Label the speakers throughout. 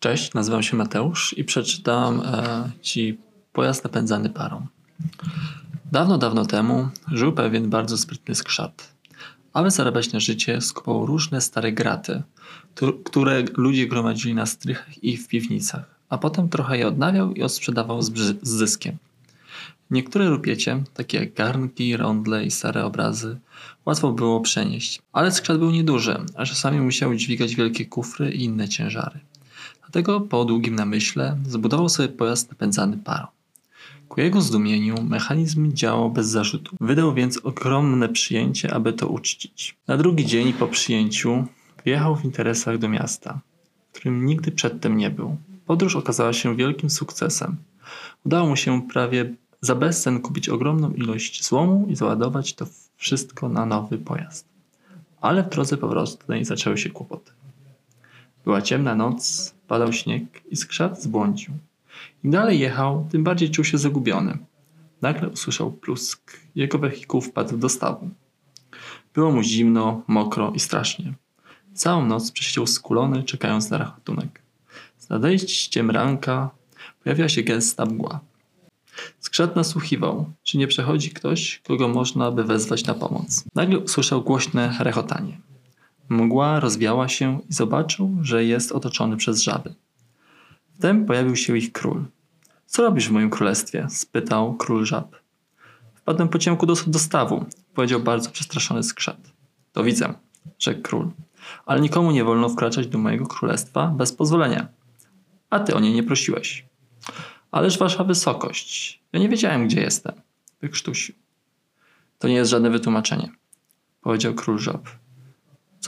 Speaker 1: Cześć, nazywam się Mateusz i przeczytam e, Ci pojazd napędzany parą. Dawno, dawno temu żył pewien bardzo sprytny skrzat. Aby zarabiać na życie, skupował różne stare graty, które ludzie gromadzili na strychach i w piwnicach, a potem trochę je odnawiał i odsprzedawał z, z zyskiem. Niektóre rupiecie, takie jak garnki, rondle i stare obrazy, łatwo było przenieść, ale skrzat był nieduży, a czasami musiał dźwigać wielkie kufry i inne ciężary. Dlatego po długim namyśle zbudował sobie pojazd napędzany parą. Ku jego zdumieniu mechanizm działał bez zarzutu. Wydał więc ogromne przyjęcie, aby to uczcić. Na drugi dzień po przyjęciu wjechał w interesach do miasta, w którym nigdy przedtem nie był. Podróż okazała się wielkim sukcesem. Udało mu się prawie za bezcen kupić ogromną ilość złomu i załadować to wszystko na nowy pojazd. Ale w drodze powrotnej zaczęły się kłopoty. Była ciemna noc, padał śnieg i skrzat zbłądził. Im dalej jechał, tym bardziej czuł się zagubiony. Nagle usłyszał plusk. Jego wehikuł wpadł do stawu. Było mu zimno, mokro i strasznie. Całą noc przesiedział skulony, czekając na ratunek. Z nadejściem ranka pojawiła się gęsta mgła. Skrzat nasłuchiwał, czy nie przechodzi ktoś, kogo można by wezwać na pomoc. Nagle usłyszał głośne rechotanie. Mgła rozwiała się i zobaczył, że jest otoczony przez żaby. Wtem pojawił się ich król. Co robisz w moim królestwie? spytał król żab. Wpadłem po ciemku do, do stawu, powiedział bardzo przestraszony skrzat. To widzę, rzekł król. Ale nikomu nie wolno wkraczać do mojego królestwa bez pozwolenia. A ty o nie nie prosiłeś. Ależ wasza wysokość, ja nie wiedziałem, gdzie jestem. Wykrztusił. To nie jest żadne wytłumaczenie, powiedział król żab.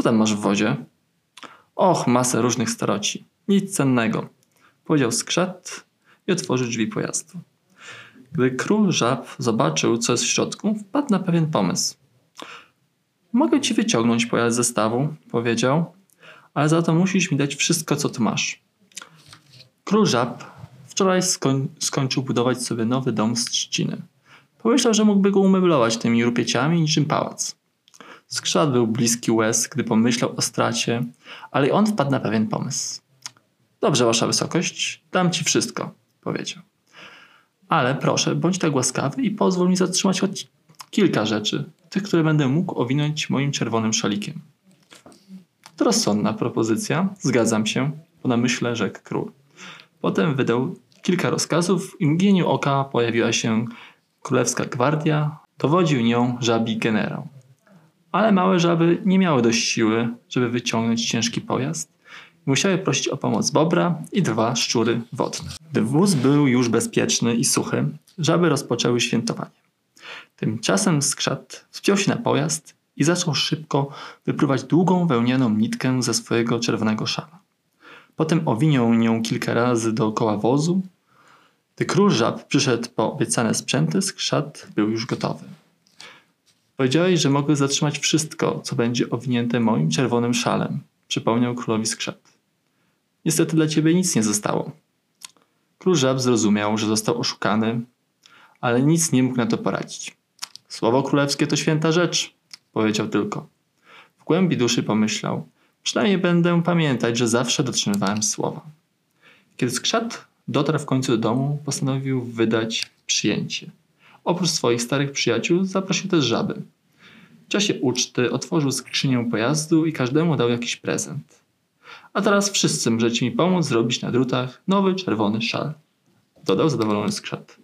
Speaker 1: Co tam masz w wozie? Och, masę różnych staroci. Nic cennego, powiedział skrzat i otworzył drzwi pojazdu. Gdy król żab zobaczył, co jest w środku, wpadł na pewien pomysł. Mogę ci wyciągnąć pojazd ze stawu, powiedział, ale za to musisz mi dać wszystko, co tu masz. Król żab wczoraj skoń skończył budować sobie nowy dom z trzciny. Pomyślał, że mógłby go umeblować tymi rupieciami niczym pałac. Skrzat był bliski łez, gdy pomyślał o stracie, ale on wpadł na pewien pomysł. Dobrze, wasza wysokość, dam ci wszystko, powiedział. Ale proszę, bądź tak łaskawy i pozwól mi zatrzymać choć kilka rzeczy, tych, które będę mógł owinąć moim czerwonym szalikiem. To rozsądna propozycja, zgadzam się, po namyśle rzekł król. Potem wydał kilka rozkazów i mgnieniu oka pojawiła się królewska gwardia, dowodził nią żabi generał. Ale małe żaby nie miały dość siły, żeby wyciągnąć ciężki pojazd musiały prosić o pomoc bobra i dwa szczury wodne. Gdy wóz był już bezpieczny i suchy, żaby rozpoczęły świętowanie. Tymczasem skrzat wspiął się na pojazd i zaczął szybko wypruwać długą wełnianą nitkę ze swojego czerwonego szala. Potem owinął nią kilka razy dookoła wozu. Gdy król żab przyszedł po obiecane sprzęty, skrzat był już gotowy. Powiedziałeś, że mogę zatrzymać wszystko, co będzie owinięte moim czerwonym szalem, przypomniał królowi skrzat. Niestety dla ciebie nic nie zostało. Król żab zrozumiał, że został oszukany, ale nic nie mógł na to poradzić. Słowo królewskie to święta rzecz, powiedział tylko. W głębi duszy pomyślał, przynajmniej będę pamiętać, że zawsze dotrzymywałem słowa. Kiedy skrzat dotarł w końcu do domu, postanowił wydać przyjęcie. Oprócz swoich starych przyjaciół zaprosił też żaby. W czasie uczty otworzył skrzynię pojazdu i każdemu dał jakiś prezent. A teraz wszyscy możecie mi pomóc zrobić na drutach nowy czerwony szal. Dodał zadowolony skrzat.